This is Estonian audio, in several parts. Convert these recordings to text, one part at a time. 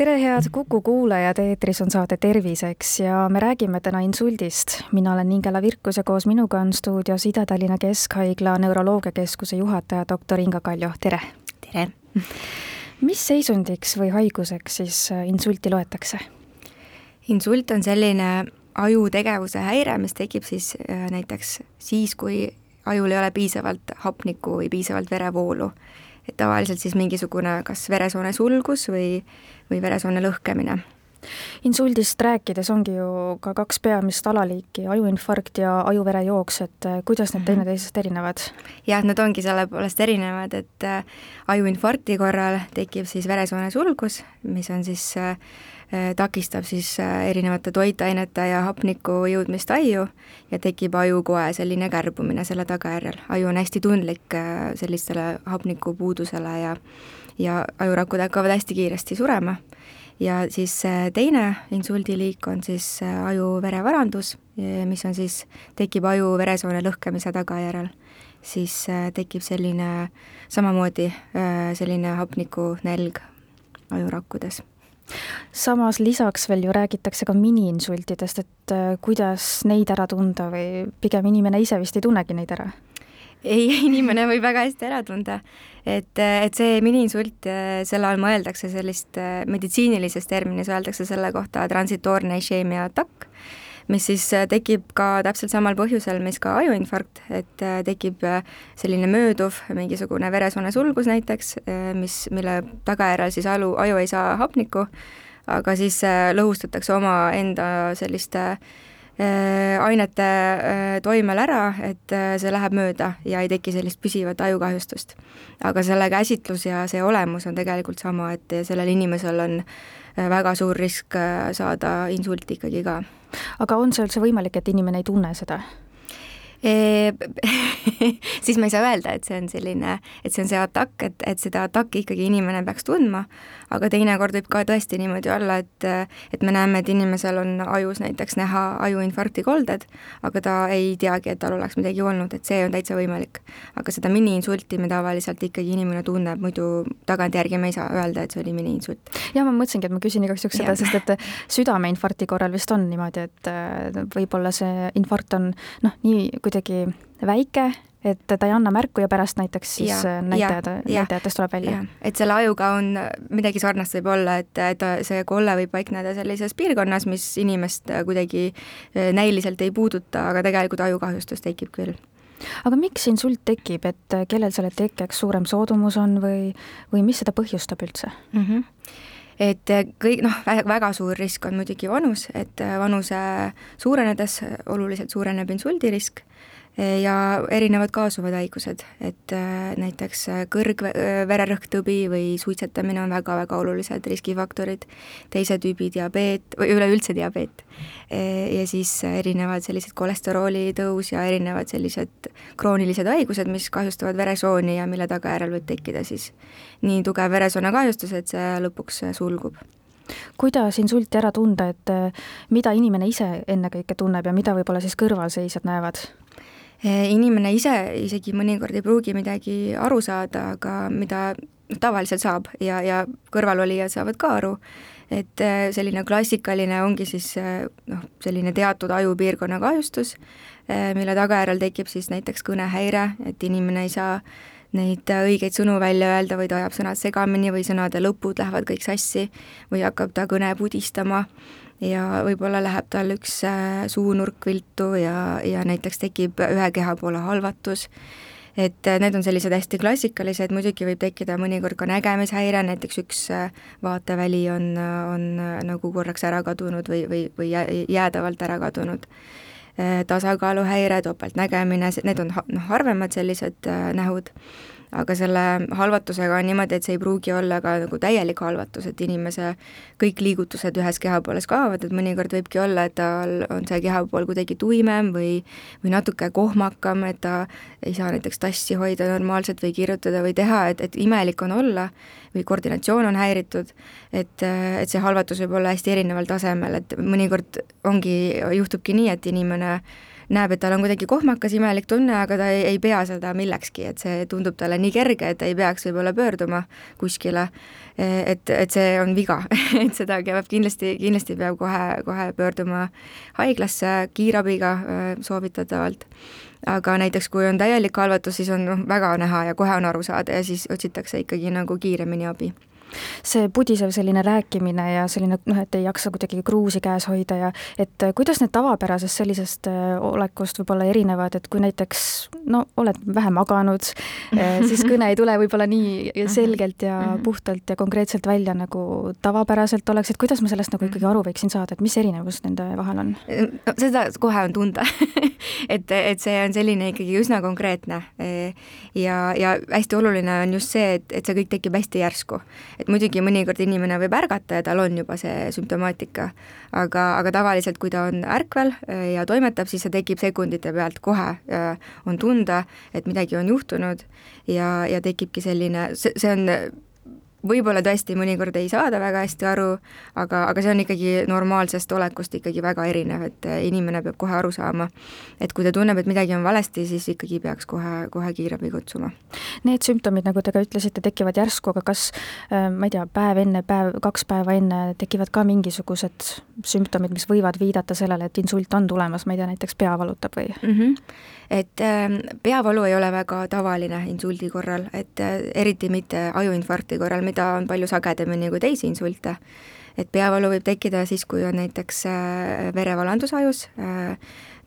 tere, head Kuku kuulajad, eetris on saade Terviseks ja me räägime täna insuldist. mina olen Ingela Virkus ja koos minuga on stuudios Ida-Tallinna Keskhaigla neuroloogiakeskuse juhataja doktor Inga Kaljo, tere! tere! mis seisundiks või haiguseks siis insulti loetakse? insult on selline ajutegevuse häire, mis tekib siis äh, näiteks siis, kui ajul ei ole piisavalt hapnikku või piisavalt verevoolu. Et tavaliselt siis mingisugune kas veresoone sulgus või, või veresoone lõhkemine insuldist rääkides ongi ju ka kaks peamist alaliiki, ajuinfarkt ja ajuverejooks, et äh, kuidas need mhm. teineteisest erinevad? jah, nad ongi selle poolest erinevad, et äh, ajuinfarkti korral tekib siis veresoone sulgus, mis on siis Äh, takistab siis äh, erinevate toitainete ja hapniku jõudmist aiu ja tekib ajukoe selline kärbumine selle tagajärjel. aju on hästi tundlik äh, sellistele hapnikupuudusele ja ja ajurakud hakkavad hästi kiiresti surema. ja siis teine insuldiliik on siis ajuverevarandus, mis on siis, tekib aju veresoone lõhkemise tagajärjel siis tekib selline samamoodi selline hapnikunälg ajurakkudes samas lisaks veel ju räägitakse ka miniinsultidest, et äh, kuidas neid ära tunda või pigem inimene ise vist ei tunnegi neid ära? ei, inimene võib väga hästi ära tunda, et, äh, et see miniinsult, äh, selle all mõeldakse sellist meditsiinilises terminis öeldakse selle kohta transitoorne išeemia atakk mis siis äh, tekib ka täpselt samal põhjusel, mis ka ajuinfarkt, et äh, tekib äh, selline mööduv mingisugune veresoone sulgus näiteks, mis, mille tagajärjel siis aju, aju ei saa hapnikku, aga siis lõhustatakse omaenda selliste ainete toimel ära, et see läheb mööda ja ei teki sellist püsivat ajukahjustust. aga selle käsitlus ja see olemus on tegelikult sama, et sellel inimesel on väga suur risk saada insulti ikkagi ka aga on see üldse võimalik, et inimene ei tunne seda? siis ma ei saa öelda, et see on selline, et see on see atakk, et, et seda atakki ikkagi inimene peaks tundma, aga teinekord võib ka tõesti niimoodi olla, et et me näeme, et inimesel on ajus näiteks näha ajuinfarkti kolded, aga ta ei teagi, et tal oleks midagi olnud, et see on täitsa võimalik. aga seda miniinsulti me tavaliselt ikkagi inimene tunneb, muidu tagantjärgi me ei saa öelda, et see oli miniinsult. jah, ma mõtlesingi, et ma küsin igaks juhuks seda, sest et südameinfarkti korral vist on niimoodi, et võib-olla see infarkt on noh, nii kuidagi väike, et ta ei anna märku ja pärast näiteks siis ja, näitajad, näitajatest tuleb välja. et selle ajuga on midagi sarnast võib olla, et, et see kolle võib paikneda sellises piirkonnas, mis inimest kuidagi näiliselt ei puuduta, aga tegelikult ajukahjustus tekib küll aga miks insult tekib, et kellel selle tekkeks suurem soodumus on või, või mis seda põhjustab üldse mm? -hmm et kõik noh, väga suur risk on muidugi vanus, et vanuse suurenedes oluliselt suureneb insuldirisk ja erinevad kaasuvad haigused, et äh, näiteks äh, kõrgvererõhktõbi või suitsetamine on väga-väga olulised riskifaktorid, teise tüübi diabeet või üleüldse diabeet. Ja siis erinevad sellised kolesterooli tõus ja erinevad sellised kroonilised haigused, mis kahjustavad veresooni ja mille tagajärjel võib tekkida siis nii tugev veresoone kahjustus, et see lõpuks sulgub kuidas insulti ära tunda, et mida inimene ise ennekõike tunneb ja mida võib-olla siis kõrvalseisjad näevad? Eh, inimene ise isegi mõnikord ei pruugi midagi aru saada, aga mida tavaliselt saab ja, ja kõrvalolijad saavad ka aru, et eh, selline klassikaline ongi siis eh, noh, selline teatud ajupiirkonna kahjustus, mille tagajärjel tekib siis näiteks kõnehäire, et inimene ei saa neid õigeid sõnu välja öelda ta ajab sõnad segamini või sõnade lõpud lähevad kõik sassi või hakkab ta kõne pudistama ja võib-olla läheb tal üks äh, suunurk viltu ja, ja näiteks tekib ühe keha poole halvatus, et äh, need on sellised hästi klassikalised, muidugi võib tekkida mõnikord ka nägemishäire, näiteks üks äh, vaateväli on, on nagu korraks ära kadunud või, või, või jäädavalt ära kadunud. tasakaaluhäire, topeltnägemine, need on noh, harvemad sellised nähud aga selle halvatusega on niimoodi, et see ei pruugi olla ka nagu täielik halvatus, et inimese kõik liigutused ühes kehapooles kaovad, et mõnikord võibki olla, et tal on see kehapool kuidagi tuimem või või natuke kohmakam, et ta ei saa näiteks tassi hoida normaalselt või kirjutada või teha, et, et imelik on olla või koordinatsioon on häiritud, et, et see halvatus võib olla hästi erineval tasemel, et mõnikord ongi, juhtubki nii, et inimene näeb, et tal on kuidagi kohmakas, imelik tunne, aga ta ei, ei pea seda millekski, et see tundub talle nii kerge, et ei peaks võib-olla pöörduma kuskile. et, et see on viga et seda peab kindlasti, kindlasti peab kohe, kohe pöörduma haiglasse kiirabiga soovitatavalt aga näiteks kui on täielik halvatus, siis on noh, väga näha ja kohe on aru saada ja siis otsitakse ikkagi nagu kiiremini abi see pudisev selline rääkimine ja selline noh, et ei jaksa kuidagi kruusi käes hoida ja et äh, kuidas need tavapärasest sellisest äh, olekust võib-olla erinevad, et kui näiteks no oled vähe maganud, äh, siis kõne ei tule võib-olla nii mhm. selgelt ja mhm. puhtalt ja konkreetselt välja, nagu tavapäraselt oleks, et kuidas ma sellest nagu ikkagi aru võiksin saada, et mis erinevus nende vahel on? no seda kohe on tunda et, et see on selline ikkagi üsna konkreetne ja, ja hästi oluline on just see, et, et see kõik tekib hästi järsku et muidugi mõnikord inimene võib ärgata ja tal on juba see sümptomaatika, aga, aga tavaliselt, kui ta on ärkvel äh, ja toimetab, siis see tekib sekundite pealt kohe, äh, on tunda, et midagi on juhtunud ja, ja tekibki selline, see, see on võib-olla tõesti mõnikord ei saada väga hästi aru, aga, aga see on ikkagi normaalsest olekust ikkagi väga erinev, et äh, inimene peab kohe aru saama, et kui ta tunneb, et midagi on valesti, siis ikkagi peaks kohe, kohe kiirabi kutsuma. Need sümptomid, nagu te ka ütlesite, tekivad järsku, aga kas äh, ma ei tea, päev enne, päev, kaks päeva enne tekivad ka mingisugused sümptomid, mis võivad viidata sellele, et insult on tulemas, ma ei tea, näiteks pea valutab või mm? -hmm et ähm, peavalu ei ole väga tavaline insuldi korral, et äh, eriti mitte ajuinfarkti korral, mida on palju sagedamini kui teisi insulte. Et peavalu võib tekkida siis, kui on näiteks äh, verevalandus ajus, äh,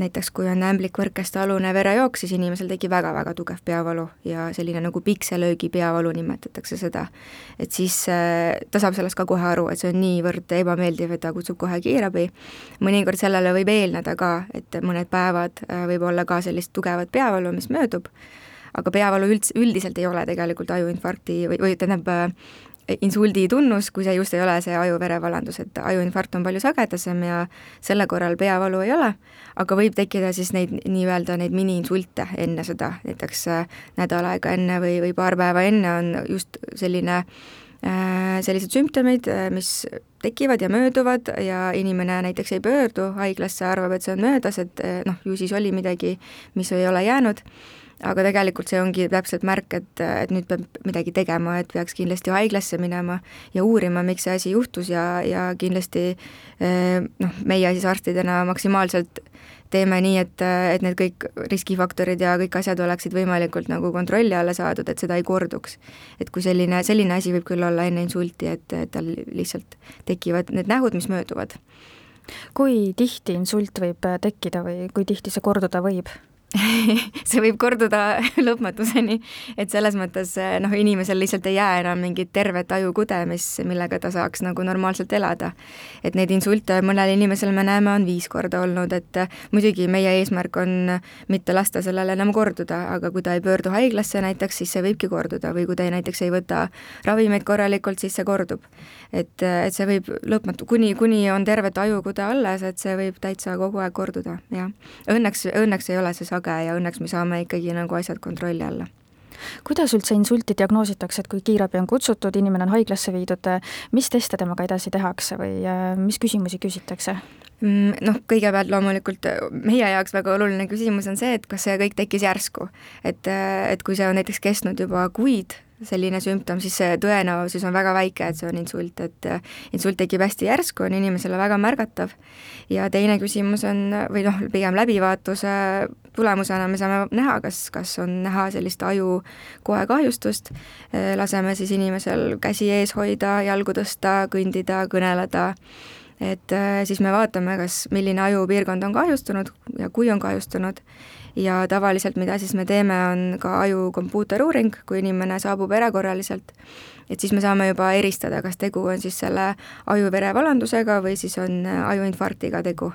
näiteks kui on ämblik võrkeste alune verejooks, siis inimesel tekib väga-väga tugev peavalu ja selline nagu pikselöögi peavalu nimetatakse seda. et siis äh, ta saab sellest ka kohe aru, et see on niivõrd ebameeldiv, et ta kutsub kohe kiirabi. mõnikord sellele võib eelneda ka, et mõned päevad võib olla ka sellist tugevat peavalu, mis möödub, aga peavalu üldse, üldiselt ei ole tegelikult ajuinfarkti või, või tähendab insuldi tunnus, kui see just ei ole see aju-verevalandus, et ajuinfarkt on palju sagedasem ja selle korral peavalu ei ole, aga võib tekkida siis neid nii-öelda neid miniinsulte enne seda, näiteks äh, nädal aega enne või, või paar päeva enne on just selline äh, sellised sümptomid, äh, mis tekivad ja mööduvad ja inimene näiteks ei pöördu haiglasse, arvab, et see on möödas, et noh, ju siis oli midagi, mis ei ole jäänud aga tegelikult see ongi täpselt märk, et, et nüüd peab midagi tegema, et peaks kindlasti haiglasse minema ja uurima, miks see asi juhtus ja, ja kindlasti eh, noh, meie siis arstidena maksimaalselt teeme nii, et, et need kõik riskifaktorid ja kõik asjad oleksid võimalikult nagu kontrolli alla saadud, et seda ei korduks. et kui selline, selline asi võib küll olla enne insulti, et, et tal lihtsalt tekivad need nähud, mis mööduvad. kui tihti insult võib tekkida või kui tihti see korduda võib? see võib korduda lõpmatuseni, et selles mõttes eh, noh, inimesel lihtsalt ei jää enam mingit tervet ajukude, mis, millega ta saaks nagu normaalselt elada. et neid insulte mõnel inimesel me näeme, on viis korda olnud, et eh, muidugi meie eesmärk on mitte lasta sellele enam korduda, aga kui ta ei pöördu haiglasse näiteks, siis see võibki korduda või kui ta ei, näiteks ei võta ravimeid korralikult, siis see kordub. et, eh, et see võib lõpmatu, kuni, kuni on tervet ajukude alles, et see võib täitsa kogu aeg korduda, jah. Õnneks, õnneks ei ole see sagedus lage ja õnneks me saame ikkagi nagu asjad kontrolli alla kuidas üldse insulti diagnoositakse, et kui kiirabi on kutsutud, inimene on haiglasse viidud, mis teste temaga edasi tehakse või mis küsimusi küsitakse? Mm, noh, kõigepealt loomulikult meie jaoks väga oluline küsimus on see, et kas see kõik tekkis järsku. et, et kui see on näiteks kestnud juba kuid, selline sümptom, siis see tõenäosus on väga väike, et see on insult, et äh, insult tekib hästi järsku, on inimesele väga märgatav. ja teine küsimus on, või noh, pigem läbivaatuse tulemusena me saame näha, kas, kas on näha sellist aju koekahjustust, äh, laseme siis inimesel käsi ees hoida, jalgu tõsta, kõndida, kõneleda, et äh, siis me vaatame, kas, milline ajupiirkond on kahjustunud ja kui on kahjustunud ja tavaliselt, mida siis me teeme, on ka aju kompuuteruuring, kui inimene saabub erakorraliselt, et siis me saame juba eristada, kas tegu on siis selle aju-verevalandusega või siis on ajuinfarktiga tegu.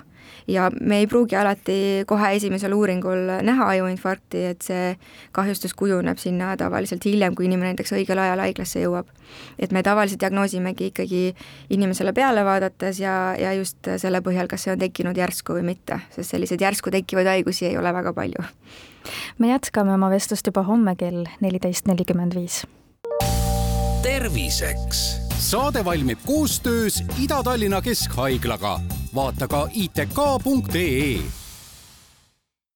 Ja me ei pruugi alati kohe esimesel uuringul näha ajuinfarkti, et see kahjustus kujuneb sinna tavaliselt hiljem, kui inimene näiteks õigel ajal haiglasse jõuab. et me tavaliselt diagnoosimegi ikkagi inimesele peale vaadates ja, ja just selle põhjal, kas see on tekkinud järsku või mitte, sest selliseid järsku tekkivaid haigusi ei ole väga palju. me jätkame oma vestlust juba homme kell neliteist nelikümmend viis. terviseks saade valmib koostöös Ida-Tallinna Keskhaiglaga. Vaata ka itk.ee